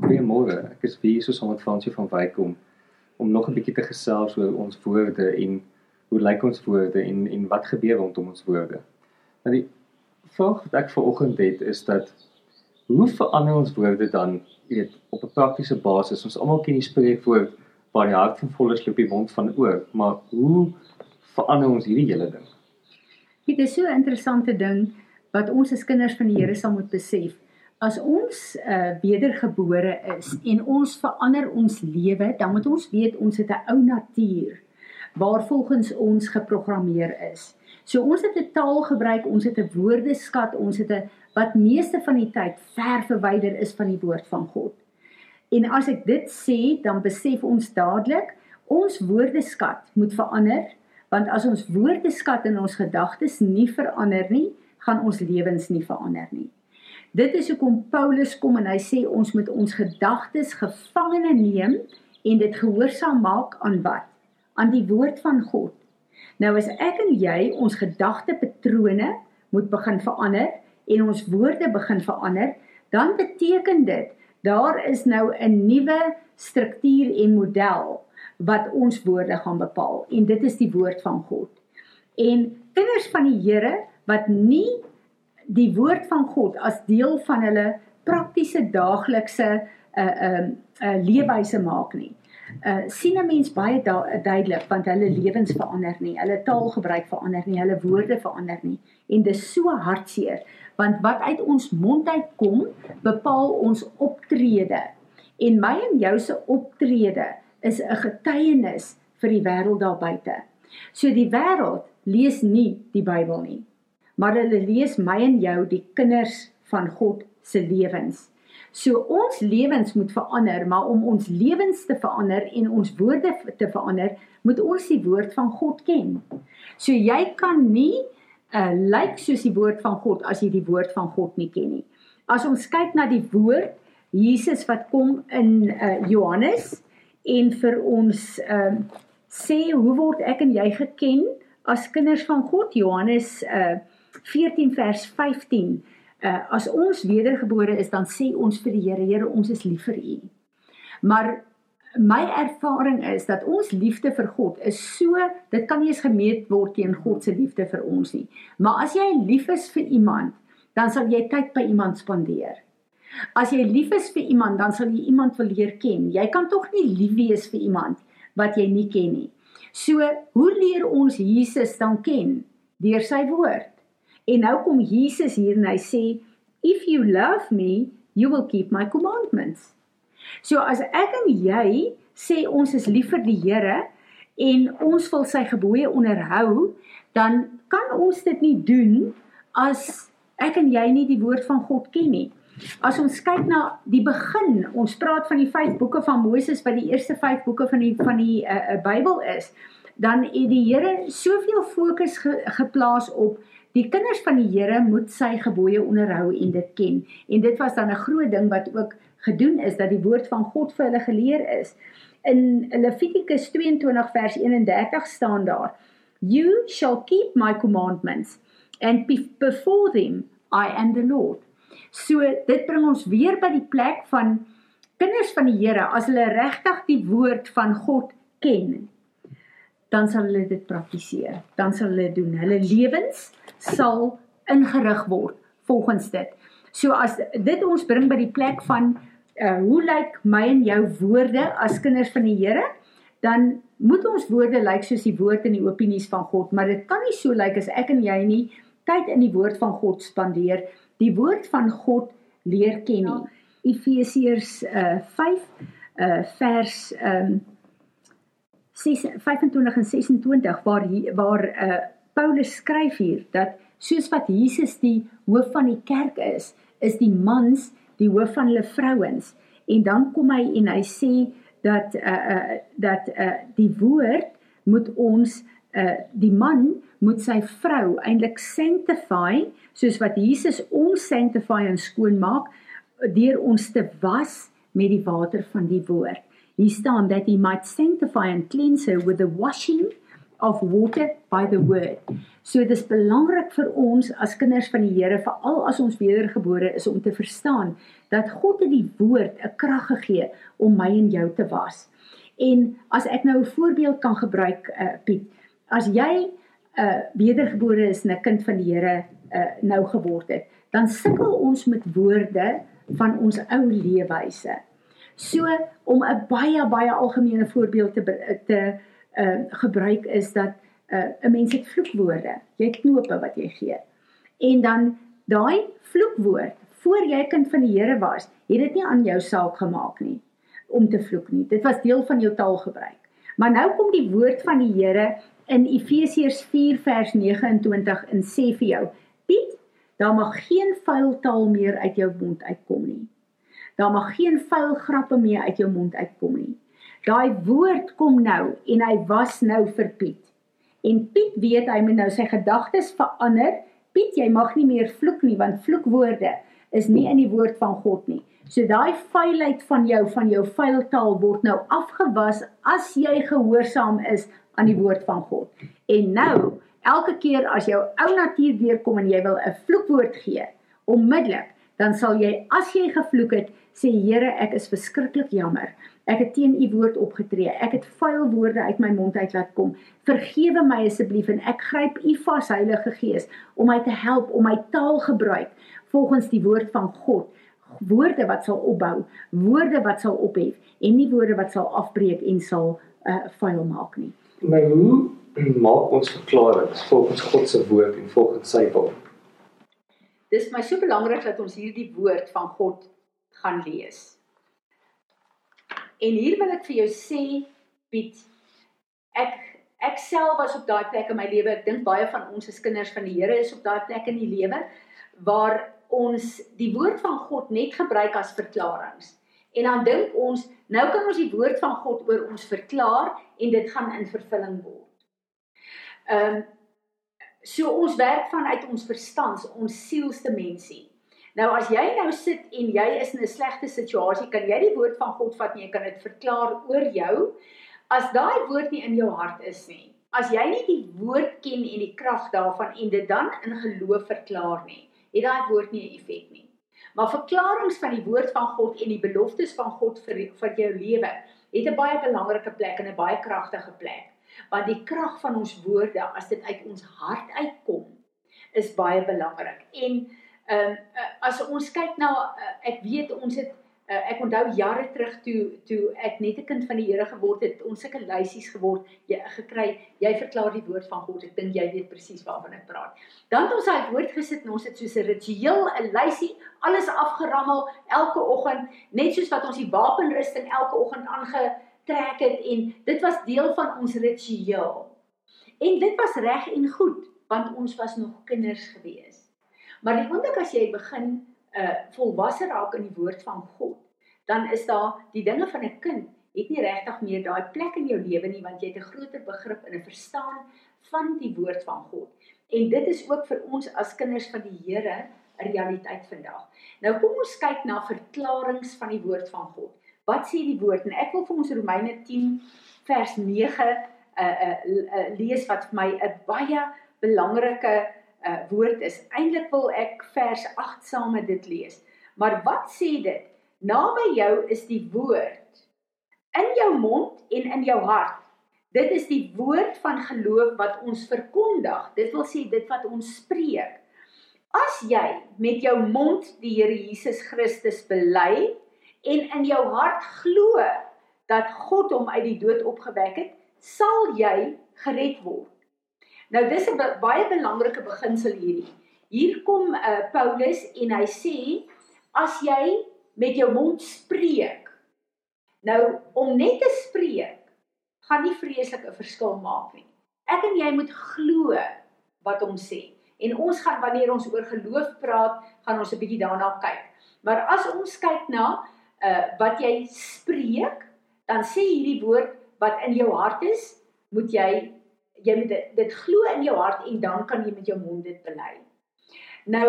Goeiemôre. Ek is hier so saam met Fransie van Wyk om om nog 'n bietjie te gesels oor ons woorde en hoe lyk ons woorde en en wat gebeur rondom ons woorde. Nou die vraag wat ek vanoggend het is dat hoe verander ons woorde dan, jy weet, op 'n praktiese basis? Ons almal ken die spreekwoord waar die hart van vol is loop die mond van oor, maar hoe verander ons hierdie hele ding? Dit is so 'n interessante ding wat ons as kinders van die Here sal moet besef as ons uh, wedergebore is en ons verander ons lewe, dan moet ons weet ons het 'n ou natuur waar volgens ons geprogrammeer is. So ons het 'n taal gebruik, ons het 'n woordeskat, ons het 'n wat meeste van die tyd ver verwyder is van die woord van God. En as ek dit sê, dan besef ons dadelik ons woordeskat moet verander, want as ons woordeskat in ons gedagtes nie verander nie, gaan ons lewens nie verander nie. Dit is hoekom Paulus kom en hy sê ons moet ons gedagtes gevangene neem en dit gehoorsaam maak aan wat? Aan die woord van God. Nou as ek en jy ons gedagtepatrone moet begin verander en ons woorde begin verander, dan beteken dit daar is nou 'n nuwe struktuur en model wat ons woorde gaan bepaal en dit is die woord van God. En kinders van die Here wat nie die woord van God as deel van hulle praktiese daaglikse uh uh, uh leefwyse maak nie. Uh sien 'n mens baie duidelik want hulle lewens verander nie, hulle taalgebruik verander nie, hulle woorde verander nie en dis so hartseer want wat uit ons mond uitkom bepaal ons optrede. En my en jou se optrede is 'n getuienis vir die wêreld daar buite. So die wêreld lees nie die Bybel nie maar hulle lees my en jou die kinders van God se lewens. So ons lewens moet verander, maar om ons lewens te verander en ons woorde te verander, moet ons die woord van God ken. So jy kan nie uh, lyk like soos die woord van God as jy die woord van God nie ken nie. As ons kyk na die woord Jesus wat kom in uh, Johannes en vir ons uh, sê hoe word ek en jy geken as kinders van God Johannes uh, 14 vers 15 uh, as ons wedergebore is dan sê ons vir die Here Here ons is lief vir u. Maar my ervaring is dat ons liefde vir God is so dit kan nie eens gemeet word teen God se liefde vir ons nie. Maar as jy lief is vir iemand dan sal jy tyd by iemand spandeer. As jy lief is vir iemand dan sal jy iemand wil leer ken. Jy kan tog nie lief wees vir iemand wat jy nie ken nie. So hoe leer ons Jesus dan ken? Deur sy woord En nou kom Jesus hier en hy sê if you love me, you will keep my commandments. So as ek en jy sê ons is lief vir die Here en ons wil sy gebooie onderhou, dan kan ons dit nie doen as ek en jy nie die woord van God ken nie. As ons kyk na die begin, ons praat van die 5 boeke van Moses wat die eerste 5 boeke van die van die uh, uh, Bybel is, dan het die Here soveel fokus ge, geplaas op Die kinders van die Here moet sy gebooie onderhou en dit ken. En dit was dan 'n groot ding wat ook gedoen is dat die woord van God vir hulle geleer is. In Levitikus 22 vers 31 staan daar: You shall keep my commandments and before them I am the Lord. So dit bring ons weer by die plek van kinders van die Here as hulle regtig die woord van God ken dan sal hulle dit praktiseer. Dan sal hulle doen. Hulle lewens sal ingerig word volgens dit. So as dit ons bring by die plek van uh hoe lyk my en jou woorde as kinders van die Here? Dan moet ons woorde lyk soos die woord in die opinies van God, maar dit kan nie so lyk as ek en jy nie tyd in die woord van God spandeer, die woord van God leer ken nie. Efesiërs uh 5 uh vers um 25 en 26 waar waar uh Paulus skryf hier dat soos wat Jesus die hoof van die kerk is, is die mans die hoof van hulle vrouens. En dan kom hy en hy sê dat uh uh dat uh die woord moet ons uh die man moet sy vrou eintlik sanctify soos wat Jesus ons sanctify en skoon maak deur ons te was met die water van die woord. Hier staan that he might sanctify and cleanse her with the washing of water by the word. So dis belangrik vir ons as kinders van die Here, veral as ons wedergebore is om te verstaan dat God het die woord 'n krag gegee om my en jou te was. En as ek nou 'n voorbeeld kan gebruik, uh, Piet, as jy 'n uh, wedergebore is en 'n kind van die Here uh, nou geword het, dan sukkel ons met woorde van ons ou leefwyse. So om 'n baie baie algemene voorbeeld te te uh gebruik is dat uh 'n mens het vloekwoorde. Jy het knope wat jy gee. En dan daai vloekwoord voor jy kind van die Here was, het dit nie aan jou saak gemaak nie om te vloek nie. Dit was deel van jou taalgebruik. Maar nou kom die woord van die Here in Efesiërs 4 vers 29 en sê vir jou: "Piet, daar mag geen vuil taal meer uit jou mond uitkom nie." Daar mag geen vuil grappe meer uit jou mond uitkom nie. Daai woord kom nou en hy was nou vir Piet. En Piet weet hy moet nou sy gedagtes verander. Piet, jy mag nie meer vloek nie want vloekwoorde is nie in die woord van God nie. So daai vuilheid van jou van jou vuil taal word nou afgewas as jy gehoorsaam is aan die woord van God. En nou, elke keer as jou ou natuur deurkom en jy wil 'n vloekwoord gee, onmiddellik, dan sal jy as jy gevloek het, sê Here, ek is verskriklik jammer. Ek het teen u woord opgetree. Ek het vuil woorde uit my mond uit laat kom. Vergewe my asseblief en ek gryp u vas, Heilige Gees, om my te help om my taal gebruik volgens die woord van God. Woorde wat sal opbou, woorde wat sal ophef en nie woorde wat sal afbreek en sal uh vuil maak nie. Maar hoe maak ons verklaringe volgens God se woord en volgens sy wil? Dis my so belangrik dat ons hierdie woord van God gaan lees. En hier wil ek vir jou sê Piet, ek ek self was op daai plek in my lewe. Ek dink baie van ons as kinders van die Here is op daai plek in die lewe waar ons die woord van God net gebruik as verklaringe. En dan dink ons, nou kan ons die woord van God oor ons verklaar en dit gaan in vervulling word. Ehm um, so ons werk vanuit ons verstand, ons sielste mensie. Nou as jy nou sit en jy is in 'n slegte situasie, kan jy die woord van God vat en jy kan dit verklaar oor jou. As daai woord nie in jou hart is nie, as jy nie die woord ken en die krag daarvan en dit dan in geloof verklaar nie, het daai woord nie 'n effek nie. Maar verklaringe van die woord van God en die beloftes van God vir vir jou lewe het 'n baie belangrike plek en 'n baie kragtige plek. Want die krag van ons woorde as dit uit ons hart uitkom, is baie belangrik. En Ehm uh, as ons kyk na uh, ek weet ons het uh, ek onthou jare terug toe toe ek net 'n kind van die Here geword het, ons sulke lysies geword, jy gekry, jy verklaar die woord van God. Ek dink jy weet presies waarvan ek praat. Dan het ons daai woord gesit en ons het soos 'n ritueel 'n lysie alles afgerammel elke oggend, net soos wat ons die wapenrusting elke oggend aangetrek het en dit was deel van ons ritueel. En dit was reg en goed want ons was nog kinders gewees. Maar die oomblik as jy begin uh volwasse raak in die woord van God, dan is daar die dinge van 'n kind het nie regtig meer daai plek in jou lewe nie want jy het 'n groter begrip en 'n verstaan van die woord van God. En dit is ook vir ons as kinders van die Here 'n realiteit vandag. Nou kom ons kyk na verklaringe van die woord van God. Wat sê die woord? En ek wil vir ons Romeine 10 vers 9 uh uh, uh lees wat vir my 'n baie belangrike uh, woord is. Eintlik wil ek vers 8 saam met dit lees. Maar wat sê dit? Naby jou is die woord in jou mond en in jou hart. Dit is die woord van geloof wat ons verkondig. Dit wil sê dit wat ons spreek. As jy met jou mond die Here Jesus Christus bely en in jou hart glo dat God hom uit die dood opgewek het, sal jy gered word. Nou dis 'n baie belangrike beginsel hierdie. Hier kom uh, Paulus en hy sê as jy met jou mond spreek. Nou om net te spreek gaan nie vreeslik 'n verskil maak nie. Ek en jy moet glo wat ons sê. En ons gaan wanneer ons oor geloof praat, gaan ons 'n bietjie daarna kyk. Maar as ons kyk na uh wat jy spreek, dan sê hierdie woord wat in jou hart is, moet jy jy moet dit, dit glo in jou hart en dan kan jy met jou mond dit bely. Nou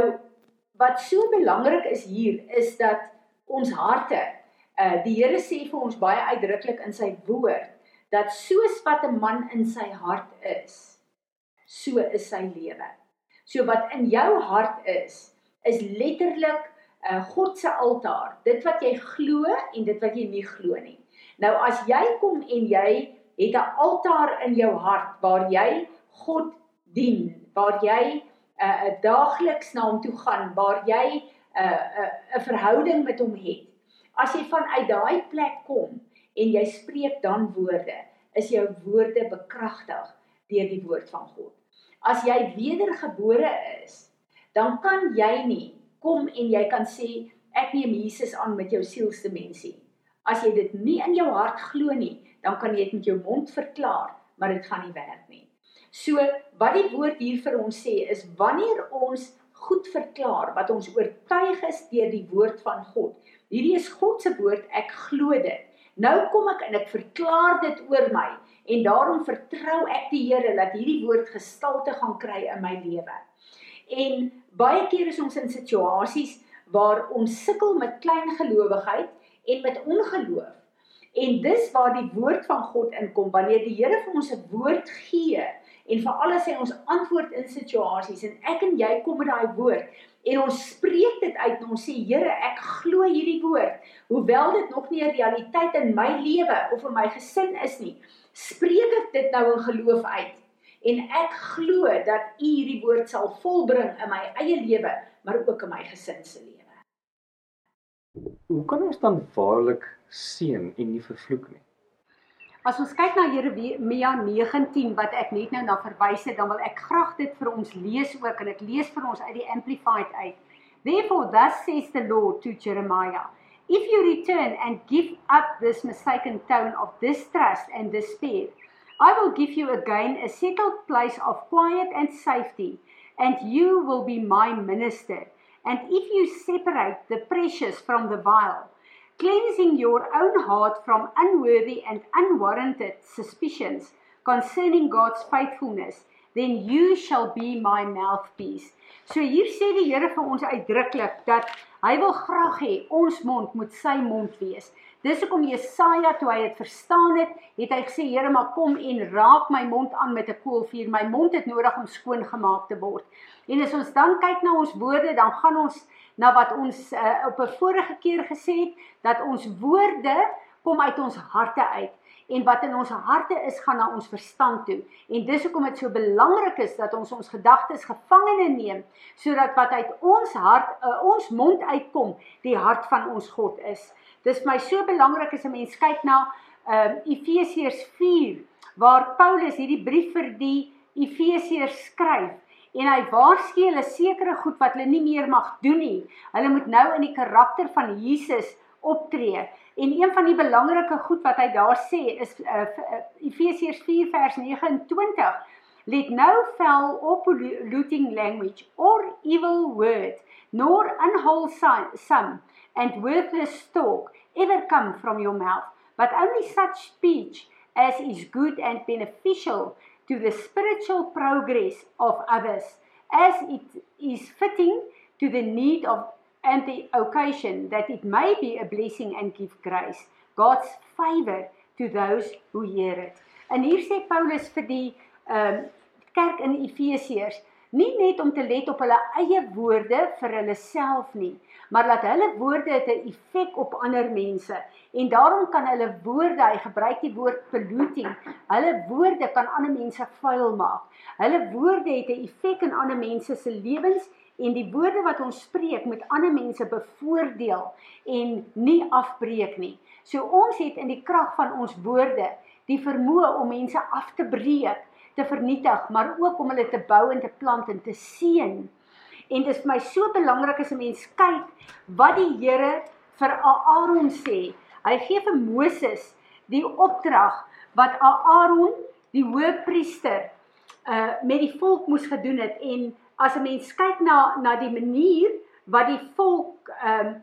wat so belangrik is hier is dat ons harte uh die Here sê vir ons baie uitdruklik in sy woord dat soos wat 'n man in sy hart is, so is sy lewe. So wat in jou hart is, is letterlik uh, God se altaar. Dit wat jy glo en dit wat jy nie glo nie. Nou as jy kom en jy het 'n altaar in jou hart waar jy God dien, waar jy 'n uh, 'n daagliks na hom toe gaan, waar jy 'n uh, 'n uh, 'n verhouding met hom het. As jy vanuit daai plek kom en jy spreek dan woorde, is jou woorde bekragtig deur die woord van God. As jy wedergebore is, dan kan jy nie kom en jy kan sê ek neem Jesus aan met jou sielsdimensie. As jy dit nie in jou hart glo nie, dan kan jy dit met jou mond verklaar, maar dit gaan nie werk nie. So wat die woord hier vir ons sê is wanneer ons goed verklaar wat ons oortuig is deur die woord van God. Hierdie is God se woord, ek glo dit. Nou kom ek en ek verklaar dit oor my en daarom vertrou ek die Here dat hierdie woord gestalte gaan kry in my lewe. En baie keer is ons in situasies waar ons sukkel met klein gelowigheid en met ongeloof. En dis waar die woord van God inkom wanneer die Here vir ons 'n woord gee en vir alles sê ons antwoord in situasies en ek en jy kom met daai woord en ons spreek dit uit en ons sê Here ek glo hierdie woord hoewel dit nog nie 'n realiteit in my lewe of in my gesin is nie spreek ek dit nou in geloof uit en ek glo dat U hierdie woord sal volbring in my eie lewe, maar ook in my gesin se lewe. Hoe kan ons dan waarlik seën en nie vervloek nie? As ons kyk na Jeremia 19 wat ek net nou na verwys het, dan wil ek graag dit vir ons lees ook en ek lees vir ons uit die amplified uit. Therefore thus says the Lord to Jeremiah, if you return and give up this mistaken tone of distrust and despair, I will give you again a settled place of quiet and safety, and you will be my minister. And if you separate the precious from the vile, cleansing your own heart from unworthy and unwarranted suspicions concerning God's faithfulness, then you shall be my mouthpiece. So hier sê die Here vir ons uitdruklik dat hy wil graag hê ons mond moet sy mond wees. Dis hoekom Jesaja toe hy dit verstaan het, het hy gesê Here, maar kom en raak my mond aan met 'n koolvuur. My mond het nodig om skoon gemaak te word. En as ons dan kyk na ons woorde, dan gaan ons na wat ons uh, op 'n vorige keer gesê het dat ons woorde kom uit ons harte uit en wat in ons harte is gaan na ons verstand toe. En dis hoekom dit so belangrik is dat ons ons gedagtes gevangene neem sodat wat uit ons hart uh, ons mond uitkom, die hart van ons God is. Dis my so belangrik as 'n mens kyk na ehm uh, Efesiërs 4 waar Paulus hierdie brief vir die Efesiërs skryf en hy waarsku hulle sekere goed wat hulle nie meer mag doen nie. Hulle moet nou in die karakter van Jesus optree. En een van die belangrike goed wat hy daar sê is uh, Efesiërs 4 vers 29 Let no foul or polluting language or evil word, nor unwholesome and worthless talk ever come from your mouth, but only such speech as is good and beneficial to the spiritual progress of others, as it is fitting to the need of and the occasion that it may be a blessing and give grace, God's favor to those who hear it. En hier sê Paulus vir die ehm um, kerk in Efesiërs, nie net om te let op hulle eie woorde vir hulle self nie, maar dat hulle woorde 'n effek op ander mense en daarom kan hulle woorde, hy gebruik die woord polluting, hulle woorde kan ander mense vuil maak. Hulle woorde het 'n effek in ander mense se lewens en die woorde wat ons spreek met ander mense bevoordeel en nie afbreek nie. So ons het in die krag van ons woorde die vermoë om mense af te breek, te vernietig, maar ook om hulle te bou en te plant en te seën. En dit is vir my so belangrik as 'n mens kyk wat die Here vir Aaron sê. Hy gee vir Moses die opdrag wat Aaron, die hoëpriester, uh met die volk moes gedoen het en as 'n mens kyk na na die manier wat die volk ehm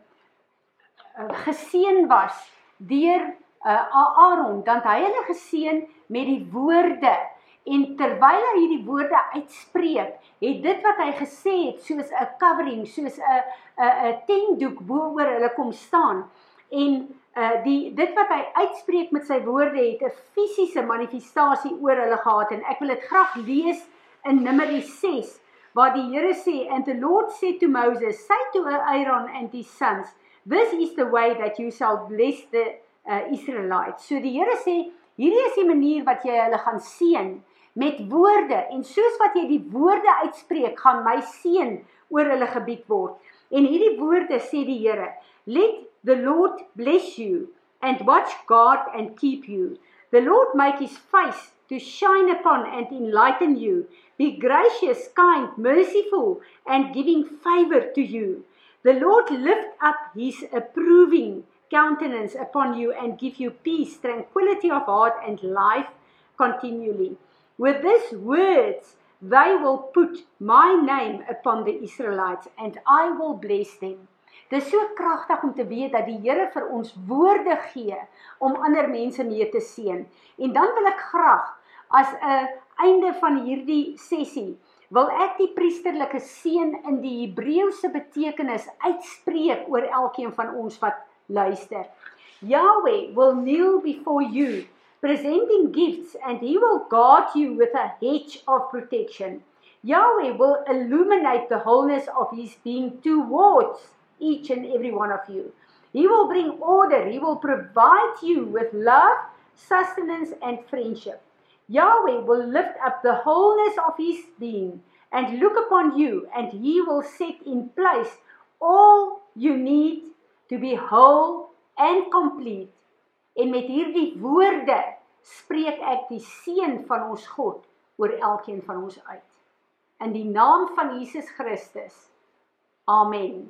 uh, geseën was deur uh Aaron, dan hy hulle geseën met die woorde En terwyl hy hierdie woorde uitspreek, het dit wat hy gesê het soos 'n covering, soos 'n 'n 'n tentdoek bo oor hulle kom staan. En uh die dit wat hy uitspreek met sy woorde het 'n fisiese manifestasie oor hulle gehad. En ek wil dit graag lees in Numeri 6 waar die Here sê and the Lord said to Moses say to Aaron and his sons this is the way that you shall bless the uh, Israelites. So die Here sê hierdie is die manier wat jy hulle gaan seën met woorde en soos wat jy die woorde uitspreek gaan my seën oor hulle gebied word en hierdie woorde sê die Here let The Lord bless you and watch God and keep you. The Lord make his face to shine upon and enlighten you. Be gracious, kind, merciful, and giving favor to you. The Lord lift up his approving countenance upon you and give you peace, tranquility of heart, and life continually. With these words, they will put my name upon the Israelites, and I will bless them. Dis so kragtig om te weet dat die Here vir ons woorde gee om ander mense mee te seën. En dan wil ek graag as 'n einde van hierdie sessie wil ek die priesterlike seën in die Hebreëse betekenis uitspreek oor elkeen van ons wat luister. Yahweh will kneel before you presenting gifts and he will guard you with a hedge of protection. Yahweh will illuminate the wholeness of his being towards each and every one of you. He will bring order. He will provide you with love, sustenance, and friendship. Yahweh will lift up the wholeness of his being and look upon you, and he will set in place all you need to be whole and complete. En met hierdie woorde spreek ek die seën van ons God oor elkeen van ons uit. In die naam van Jesus Christus. Amen.